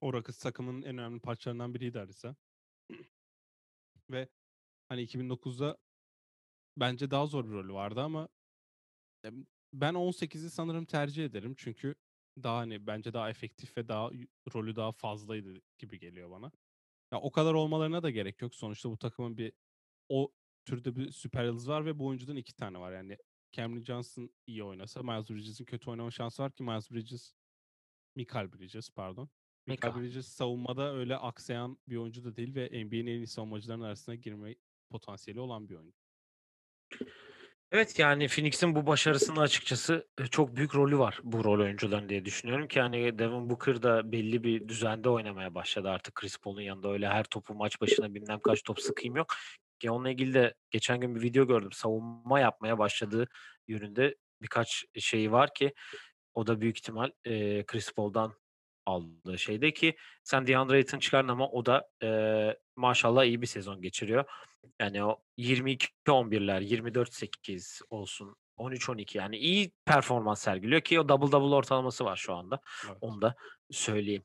o Rockets takımının en önemli parçalarından biriydi Arisa. ve hani 2009'da bence daha zor bir rolü vardı ama ben 18'i sanırım tercih ederim. Çünkü daha hani bence daha efektif ve daha rolü daha fazlaydı gibi geliyor bana. Ya o kadar olmalarına da gerek yok. Sonuçta bu takımın bir o türde bir süper yıldız var ve bu oyuncudan iki tane var. Yani Cameron Johnson iyi oynasa Miles Bridges'in kötü oynama şansı var ki Miles Bridges Michael Bridges pardon. Michael. Bridges savunmada öyle aksayan bir oyuncu da değil ve NBA'nin en iyi savunmacıların arasına girme potansiyeli olan bir oyuncu. Evet yani Phoenix'in bu başarısında açıkçası e, çok büyük rolü var bu rol oyuncuların diye düşünüyorum ki hani Devin Booker da belli bir düzende oynamaya başladı artık Chris Paul'un yanında öyle her topu maç başına bilmem kaç top sıkayım yok. Ki onunla ilgili de geçen gün bir video gördüm. Savunma yapmaya başladığı yönünde birkaç şeyi var ki o da büyük ihtimal e, Chris Paul'dan aldığı şeyde ki sen DeAndre Ayton çıkardın ama o da e, maşallah iyi bir sezon geçiriyor. Yani o 22-11'ler, 24-8 olsun, 13-12 yani iyi performans sergiliyor ki o double double ortalaması var şu anda. Evet. Onu da söyleyeyim.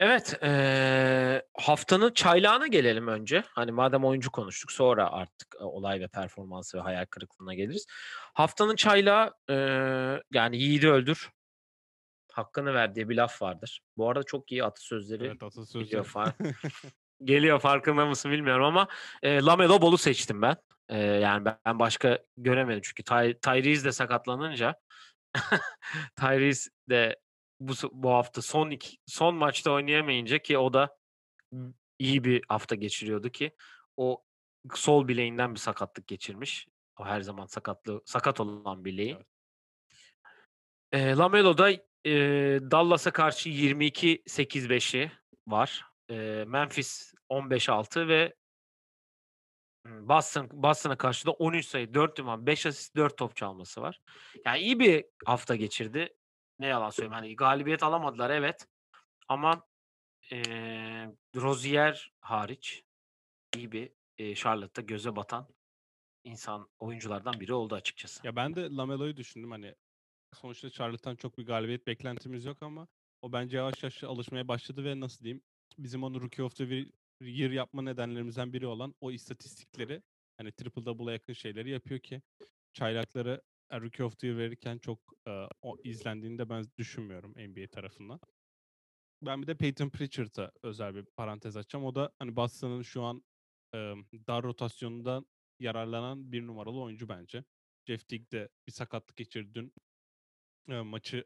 Evet, eee, haftanın çaylağına gelelim önce. Hani madem oyuncu konuştuk, sonra artık e, olay ve performansı ve hayal kırıklığına geliriz. Haftanın çaylağı eee, yani yiğidi öldür, hakkını ver diye bir laf vardır. Bu arada çok iyi atasözleri Evet atasözü. geliyor, far geliyor farkında mısın bilmiyorum ama e, Lamelo Ball'u seçtim ben. E, yani ben, başka göremedim çünkü Ty, Tyrese de sakatlanınca Tyrese de bu bu hafta son iki, son maçta oynayamayınca ki o da iyi bir hafta geçiriyordu ki o sol bileğinden bir sakatlık geçirmiş. O her zaman sakatlı sakat olan bileği. Evet. E, Lamelo da e, Dallas'a karşı 22-8-5'i var. E, Memphis 15-6 ve Hmm, Boston Boston'a karşı da 13 sayı, 4 rebound, 5 asist, 4 top çalması var. Yani iyi bir hafta geçirdi. Ne yalan söyleyeyim. Hani galibiyet alamadılar evet. Ama eee Rozier hariç iyi bir eee, Charlotte'da göze batan insan oyunculardan biri oldu açıkçası. Ya ben de Lamelo'yu düşündüm hani sonuçta Charlotte'tan çok bir galibiyet beklentimiz yok ama o bence yavaş yavaş alışmaya başladı ve nasıl diyeyim bizim onu Rookie of the Year yapma nedenlerimizden biri olan o istatistikleri hani triple double'a yakın şeyleri yapıyor ki çaylakları e, Rookie of the Year verirken çok e, o izlendiğini de ben düşünmüyorum NBA tarafından. Ben bir de Peyton Pritchard'a özel bir parantez açacağım. O da hani Boston'ın şu an e, dar rotasyonundan yararlanan bir numaralı oyuncu bence. Jeff Teague de bir sakatlık geçirdi dün. E, maçı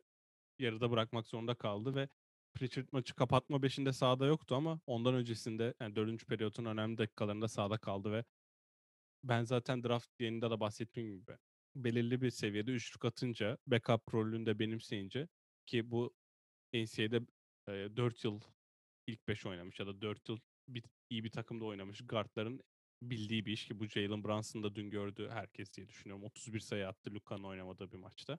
yarıda bırakmak zorunda kaldı ve Pritchard maçı kapatma beşinde sahada yoktu ama ondan öncesinde yani dördüncü periyotun önemli dakikalarında sahada kaldı ve ben zaten draft yayında da bahsettiğim gibi belirli bir seviyede üçlük atınca backup rolünü de benimseyince ki bu NCAA'de e, 4 yıl ilk 5 oynamış ya da 4 yıl bir, iyi bir takımda oynamış guardların bildiği bir iş ki bu Jalen Brunson da dün gördü herkes diye düşünüyorum. 31 sayı attı Luka'nın oynamadığı bir maçta.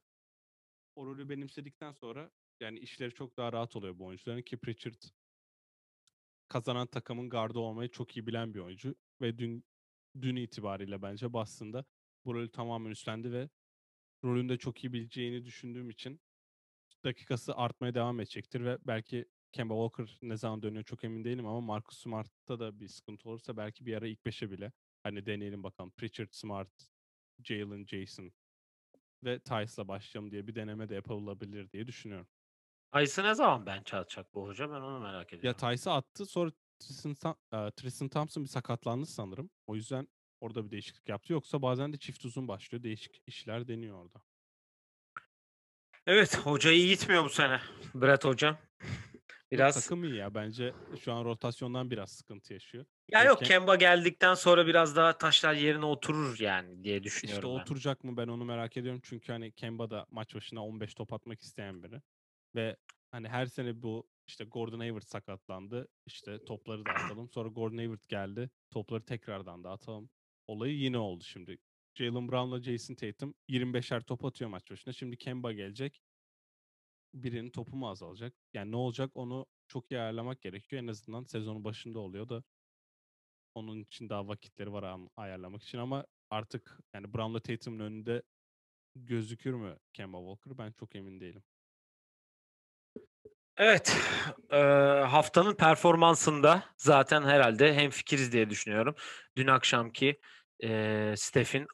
O rolü benimsedikten sonra yani işleri çok daha rahat oluyor bu oyuncuların ki Pritchard kazanan takımın gardı olmayı çok iyi bilen bir oyuncu ve dün dün itibariyle bence Boston'da bu rolü tamamen üstlendi ve rolünde çok iyi bileceğini düşündüğüm için dakikası artmaya devam edecektir ve belki Kemba Walker ne zaman dönüyor çok emin değilim ama Marcus Smart'ta da bir sıkıntı olursa belki bir ara ilk beşe bile hani deneyelim bakalım. Pritchard, Smart, Jalen, Jason ve Tice'la başlayalım diye bir deneme de yapılabilir diye düşünüyorum. Ayısı ne zaman ben atacak bu hoca? Ben onu merak Ya ediyorum. Tice'ı attı sonra Tristan, Tristan Thompson bir sakatlandı sanırım. O yüzden orada bir değişiklik yaptı. Yoksa bazen de çift uzun başlıyor. Değişik işler deniyor orada. Evet, hoca iyi gitmiyor bu sene. Brett hocam. Biraz takım iyi ya. Bence şu an rotasyondan biraz sıkıntı yaşıyor. ya yok Kem- Kemba geldikten sonra biraz daha taşlar yerine oturur yani diye İşte düşünüyorum ben. oturacak mı ben onu merak ediyorum. Çünkü hani Kemba da maç başına 15 top atmak isteyen biri. Ve hani her sene bu işte Gordon Hayward sakatlandı. İşte topları dağıtalım. Sonra Gordon Hayward geldi. Topları tekrardan dağıtalım. Olayı yine oldu şimdi. Jalen Brown'la Jason Tatum 25'er top atıyor maç başına. Şimdi Kemba gelecek. Birinin topu mu azalacak? Yani ne olacak onu çok iyi ayarlamak gerekiyor. En azından sezonun başında oluyor da onun için daha vakitleri var am- ayarlamak için ama artık yani Brown'la Tatum'un önünde gözükür mü Kemba Walker? Ben çok emin değilim. Evet, eee, haftanın performansında zaten herhalde hemfikiriz diye düşünüyorum. Dün akşamki eee Steph'in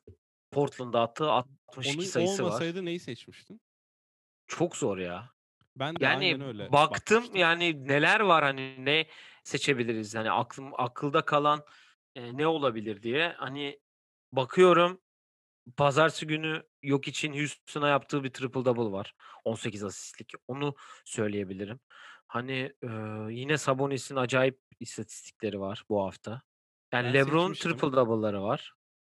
Portland'da attığı 62 Onu sayısı var. olmasaydı neyi seçmiştin? Çok zor ya. Ben de Yani aynen öyle baktım bakmıştım. yani neler var hani ne seçebiliriz hani aklım akılda kalan e, ne olabilir diye hani bakıyorum pazartesi günü yok için Houston'a yaptığı bir triple double var 18 asistlik onu söyleyebilirim. Hani e, yine Sabonis'in acayip istatistikleri var bu hafta. Yani Ben LeBron triple double'ları var.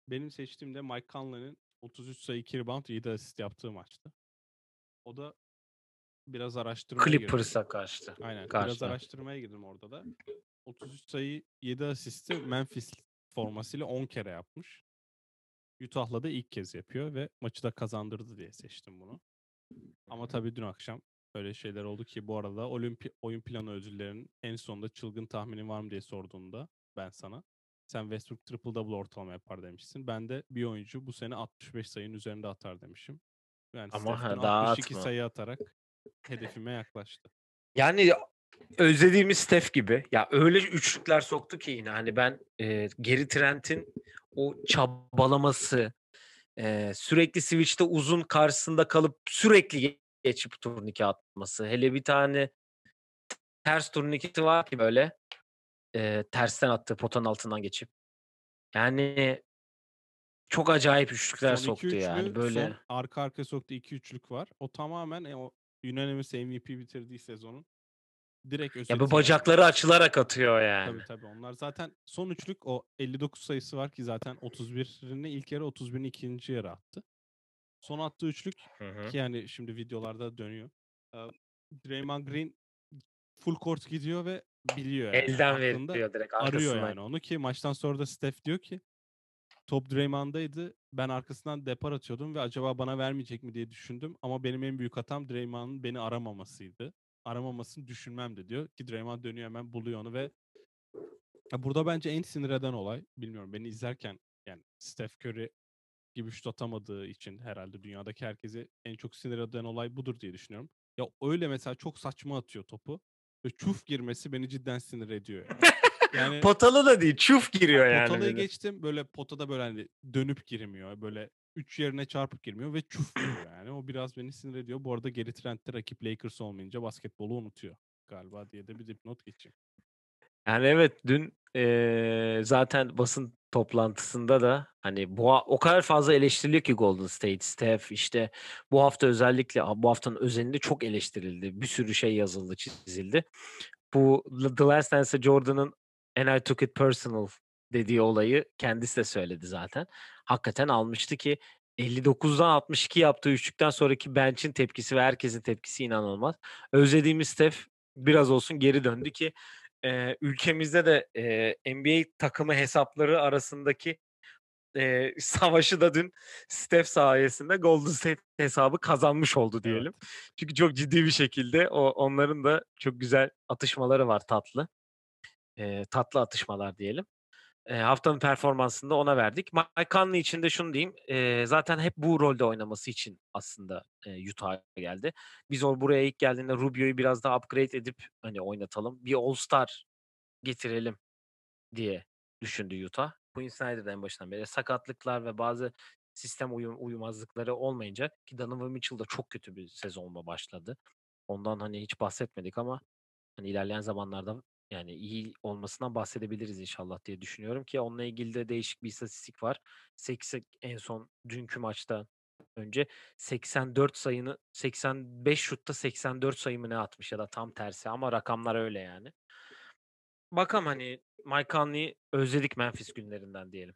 Benim seçtiğimde Mike Conley'nin 33 sayı 2 rebound 7 asist yaptığı maçtı. O da biraz araştırmaya. Clippers'a karşı. Aynen. Biraz karşıda. araştırmaya girdim orada da. 33 sayı 7 asisti Memphis formasıyla 10 kere yapmış. Utah'la da ilk kez yapıyor ve maçı da kazandırdı diye seçtim bunu. Ama tabii dün akşam öyle şeyler oldu ki bu arada olimpi oyun planı ödüllerinin en sonunda çılgın tahminin var mı diye sorduğunda ben sana sen Westbrook triple double ortalama yapar demişsin. Ben de bir oyuncu bu sene 65 sayının üzerinde atar demişim. Yani Ama Steph'ten ha, daha 62 atma. sayı atarak hedefime yaklaştı. Yani özlediğimiz Steph gibi. Ya öyle üçlükler soktu ki yine hani ben e, Geri Trent'in o çabalaması, e, sürekli switch'te uzun karşısında kalıp sürekli geçip turnike atması. Hele bir tane ters turniketi var ki böyle e, tersten attı potanın altından geçip. Yani çok acayip üçlükler Son iki soktu yani üçlü, böyle. son arka arkaya soktu iki üçlük var. O tamamen e, o unanimous MVP bitirdiği sezonun direkt özeti. Ya bu yani. bacakları açılarak atıyor yani. Tabii tabii onlar zaten son üçlük o 59 sayısı var ki zaten 31'ini ilk yarı 31'ini ikinci yarı attı. Son attığı üçlük Hı hı. ki yani şimdi videolarda dönüyor. Draymond Green full court gidiyor ve biliyor yani. Elden Aklında veriyor direkt arıyor arkasından. yani onu ki maçtan sonra da Steph diyor ki top Draymond'daydı. Ben arkasından depar atıyordum ve acaba bana vermeyecek mi diye düşündüm. Ama benim en büyük hatam Draymond'ın beni aramamasıydı. Aramamasını düşünmemdi diyor. Ki Draymond dönüyor hemen buluyor onu ve burada bence en sinir eden olay bilmiyorum beni izlerken yani Steph Curry gibi şut atamadığı için herhalde dünyadaki herkesi en çok sinir eden olay budur diye düşünüyorum. Ya öyle mesela çok saçma atıyor topu ve çuf girmesi beni cidden sinir ediyor. Yani, yani Potalı da değil, çuf giriyor yani. Potalıyı de. geçtim böyle potada böyle hani dönüp girmiyor. Böyle üç yerine çarpıp girmiyor ve çuf giriyor yani. O biraz beni sinir ediyor. Bu arada Geri Trent'te rakip Lakers olmayınca basketbolu unutuyor galiba diye de bir dipnot geçeyim. Yani evet dün eee, zaten basın toplantısında da hani bu o kadar fazla eleştiriliyor ki Golden State, Steph işte bu hafta özellikle bu haftanın özelinde çok eleştirildi. Bir sürü şey yazıldı, çizildi. Bu The Last Dance'de Jordan'ın and I took it personal dediği olayı kendisi de söyledi zaten. Hakikaten almıştı ki 59'dan 62 yaptığı üçlükten sonraki bench'in tepkisi ve herkesin tepkisi inanılmaz. Özlediğimiz Steph biraz olsun geri döndü ki e, ülkemizde de e, NBA takımı hesapları arasındaki e, savaşı da dün Steph sayesinde Golden State hesabı kazanmış oldu diyelim. Çünkü çok ciddi bir şekilde o onların da çok güzel atışmaları var tatlı. E, tatlı atışmalar diyelim. E, haftanın performansını da ona verdik. Mike Conley için de şunu diyeyim. e, zaten hep bu rolde oynaması için aslında e, Utah'a geldi. Biz o buraya ilk geldiğinde Rubio'yu biraz daha upgrade edip hani oynatalım. Bir All-Star getirelim diye düşündü Utah. Quinn Snyder de en başından beri sakatlıklar ve bazı sistem uyum, uyumazlıkları olmayınca ki Donovan Mitchell da çok kötü bir sezonla başladı. Ondan hani hiç bahsetmedik ama hani ilerleyen zamanlarda yani iyi olmasından bahsedebiliriz inşallah diye düşünüyorum ki onunla ilgili de değişik bir istatistik var. 80 en son dünkü maçta önce 84 sayını 85 şutta 84 sayı mı ne atmış ya da tam tersi ama rakamlar öyle yani. Bakalım hani Mike Conley'i özledik Memphis günlerinden diyelim.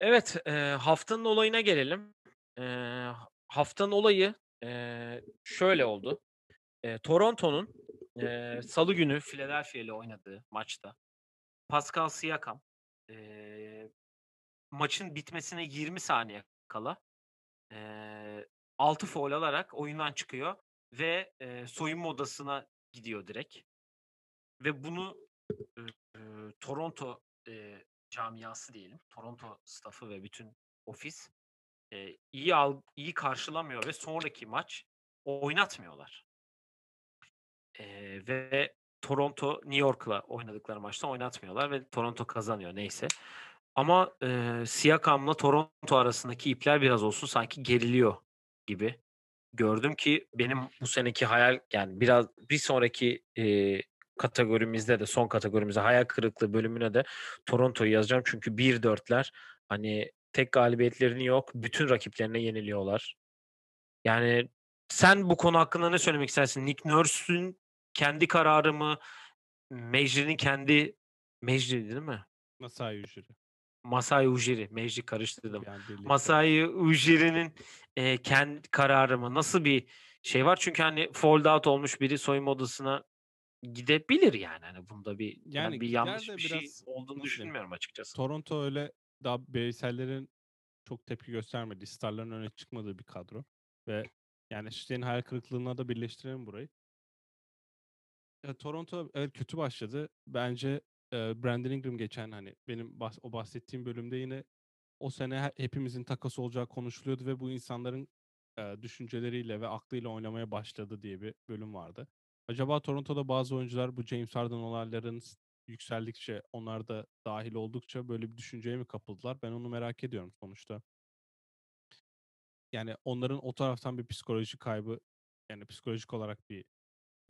Evet e, haftanın olayına gelelim. E, haftanın olayı e, şöyle oldu. E, Toronto'nun e, salı günü Philadelphia ile oynadığı maçta Pascal Siakam e, maçın bitmesine 20 saniye kala e, 6 foul alarak oyundan çıkıyor ve e, soyunma odasına gidiyor direkt. Ve bunu e, e, Toronto e, camiası diyelim, Toronto staffı ve bütün ofis e, iyi al, iyi karşılamıyor ve sonraki maç oynatmıyorlar. Ve Toronto New York'la oynadıkları maçta oynatmıyorlar ve Toronto kazanıyor neyse. Ama e, Siakam'la Toronto arasındaki ipler biraz olsun sanki geriliyor gibi. Gördüm ki benim bu seneki hayal yani biraz bir sonraki e, kategorimizde de son kategorimizde hayal kırıklığı bölümüne de Toronto'yu yazacağım. Çünkü 1-4'ler hani tek galibiyetlerini yok. Bütün rakiplerine yeniliyorlar. Yani sen bu konu hakkında ne söylemek istersin? Nick Nurse'ün kendi kararı mı? Mecri'nin kendi Mecri değil mi? Masai Ujiri. Masai Ujiri. Mecri karıştırdım. Yani birlikte. Masai Ujiri'nin e, kendi kararı mı? Nasıl bir şey var? Çünkü hani fold out olmuş biri soyunma odasına gidebilir yani. Hani bunda bir yani Yani bir yanlış bir şey olduğunu düşünmüyorum açıkçası. Toronto öyle daha bireysellerin çok tepki göstermedi. Starların öne çıkmadığı bir kadro. Ve yani Şişli'nin hayal kırıklığına da birleştirelim burayı. Ya, Toronto evet kötü başladı. Bence, eee, Brandon Ingram geçen, hani, benim bahs o bahsettiğim bölümde yine o sene he hepimizin takas olacağı konuşuluyordu ve bu insanların, eee, düşünceleriyle ve aklıyla oynamaya başladı diye bir bölüm vardı. Acaba Toronto'da bazı oyuncular bu James Harden olayların yükseldikçe, onlar da dâhil oldukça böyle bir düşünceye mi kapıldılar? Ben onu merak ediyorum sonuçta. Yani, onların o taraftan bir psikoloji kaybı, yani, psikolojik olarak bir,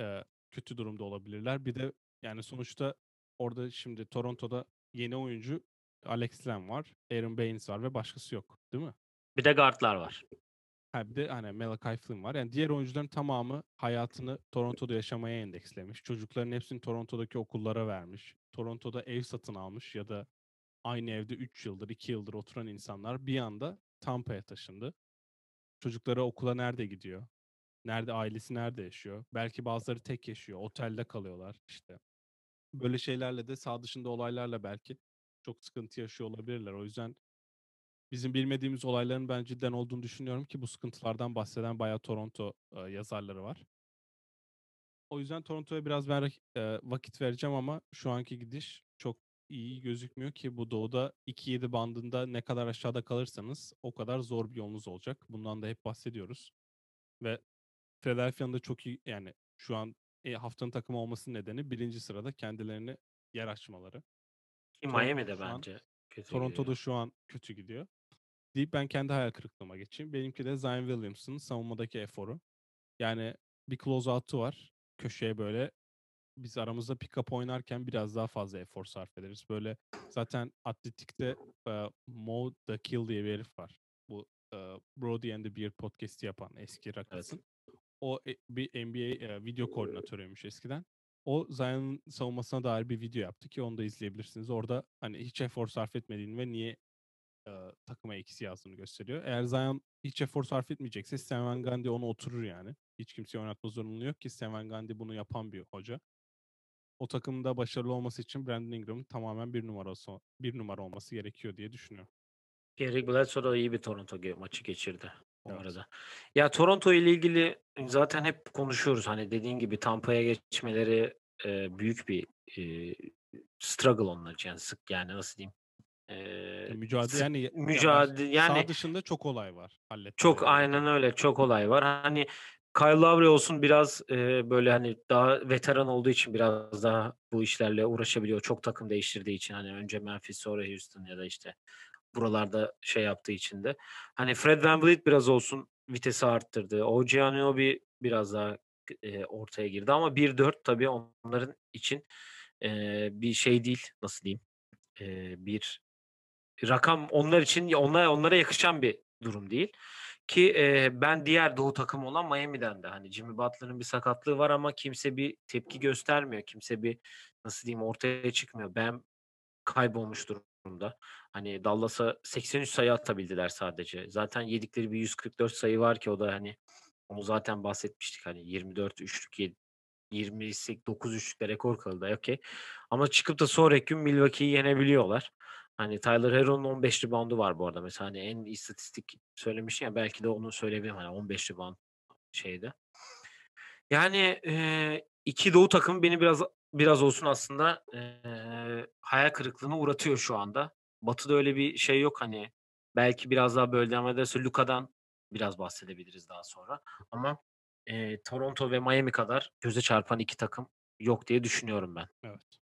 eee, kötü durumda olabilirler. Bir de, yani, sonuçta orada şimdi Toronto'da yeni oyuncu Alex Len var, Aron Baynes var ve başkası yok, değil mi? Bir de guard'lar var. Ha, bir de, hani, Malachi Flynn var. Yani, diğer oyuncuların tamamı hayatını Toronto'da yaşamaya endekslemiş. Çocukların hepsini Toronto'daki okullara vermiş. Toronto'da ev satın almış ya da aynı evde 3 yıldır, 2 yıldır oturan insanlar bir anda Tampa'ya taşındı. Çocukları okula nerede gidiyor? Nerede ailesi nerede yaşıyor? Belki bazıları tek yaşıyor, otelde kalıyorlar, işte. Böyle şeylerle de sağ dışında olaylarla belki çok sıkıntı yaşıyor olabilirler. O yüzden bizim bilmediğimiz olayların ben cidden olduğunu düşünüyorum ki bu sıkıntılardan bahseden bayağı Toronto, eee, yazarları var. O yüzden Toronto'ya biraz ben eee, vakit vereceğim ama şu anki gidiş çok iyi gözükmüyor ki bu Doğu'da 2-7 bandında ne kadar aşağıda kalırsanız o kadar zor bir yolunuz olacak. Bundan da hep bahsediyoruz ve Philadelphia'nın da çok iyi, yani, şu an, eee, haftanın takımı olmasının nedeni 1. sırada kendilerine yer açmaları. Ki Toronto Miami de şu an bence kötü Toronto'da gidiyor. şu an kötü gidiyor deyip ben kendi hayal kırıklığıma geçeyim. Benimki de Zion Williamson'ın savunmadaki eforu. Yani, bir closeout'u var. Köşeye böyle biz aramızda pick up oynarken biraz daha fazla efor sarf ederiz. Böyle zaten Atletik'te, eee, Mo the Kill diye bir herif var. Bu, eee, Brody and the Beard podcast'i yapan eski Evet. O, e bir NBA, video koordinatörüymüş eskiden. O Zion'ın savunmasına dair bir video yaptı ki onu da izleyebilirsiniz. Orada, hani, hiç efor sarf etmediğini ve niye, eee, takıma eksi yazdığını gösteriyor. Eğer Zion hiç efor sarf etmeyecekse Stan Gundy onu oturur yani. Hiç kimseyi oynatma zorunluluğu yok ki Stan Gundy bunu yapan bir hoca. O takımın da başarılı olması için Brandon Ingram'ın tamamen 1 numarası 1 numara olması gerekiyor diye düşünüyorum. Eric Bledsoe da iyi bir Toronto maçı geçirdi o Evet. arada. Ya, Toronto ile ilgili zaten hep konuşuyoruz. Hani, dediğin gibi Tampa'ya geçmeleri, eee, büyük bir, eee, struggle onlar için. Yani, sık yani, nasıl diyeyim? Ya, mücadele yani, ya baş mücade yani saha dışında çok olay var halletmeleri Çok, aynen öyle. Çok olay var. Hani, Kyle Lowry olsun biraz, eee, böyle, hani, daha veteran olduğu için biraz daha bu işlerle uğraşabiliyor. Çok takım değiştirdiği için. Hani, önce Memphis sonra Houston ya da, işte, buralarda şey yaptığı için de. Hani, Fred VanVleet biraz olsun vitesi arttırdı. OG Anunoby biraz daha, eee, ortaya girdi ama 1-4 tabii onların için, eee, bir şey değil, nasıl diyeyim, eee, bir rakam onlar için onlara onlara yakışan bir durum değil. Ki, eee, ben diğer Doğu takımı olan Miami'den de, hani, Jimmy Butler'ın bir sakatlığı var ama kimse bir tepki göstermiyor. Kimse bir, nasıl diyeyim, ortaya çıkmıyor. Bam kaybolmuş durumda. Hani, Dallas'a 83 sayı atabildiler sadece. Zaten yedikleri bir 144 sayı var ki o da, hani, onu zaten bahsetmiştik. Hani, 24 üçlük yed 29 üçlükle rekor kırıldı, okay. Ama çıkıp da sonraki gün Milwaukee'yi yenebiliyorlar. Hani, Tyler Herro'nun 15 rebound'u var bu arada. Mesela, hani, en istatistik söylemiştin ya, belki de onu söyleyebilirim. Hani, 15 rebound şeyde. Yani, eee, 2 Doğu takımı beni biraz biraz olsun aslında, eee, hayal kırıklığına uğratıyor şu anda. Batı'da öyle bir şey yok, hani. Belki biraz daha böyle devam ederse Luka'dan biraz bahsedebiliriz daha sonra ama, eee, Toronto ve Miami kadar göze çarpan 2 takım yok diye düşünüyorum ben. Evet.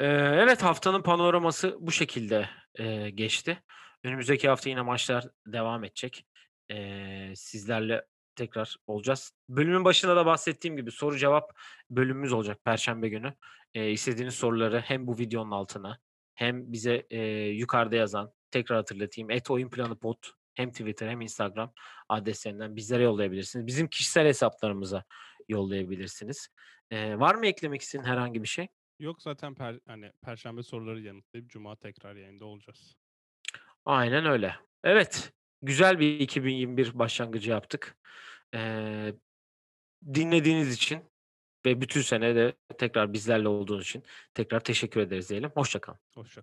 Eee, evet, haftanın panoraması bu şekilde, eee, geçti. Önümüzdeki hafta yine maçlar devam edecek. Eee, sizlerle tekrar olacağız. Bölümün başında da bahsettiğim gibi soru cevap bölümümüz olacak perşembe günü. Eee, istediğiniz soruları hem bu videonun altına hem bize, eee, yukarıda yazan, tekrar hatırlatayım, @oyunplanıpod hem Twitter hem Instagram adreslerinden bizlere yollayabilirsiniz. Bizim kişisel hesaplarımıza yollayabilirsiniz. Eee, var mı eklemek istediğin herhangi bir şey? Yok zaten per hani, perşembe soruları yanıtlayıp cuma tekrar yayında olacağız. Aynen öyle. Evet, güzel bir 2021 başlangıcı yaptık. Eee, dinlediğiniz için ve bütün sene de tekrar bizlerle olduğunuz için tekrar teşekkür ederiz diyelim. Hoşça kalın. Hoşça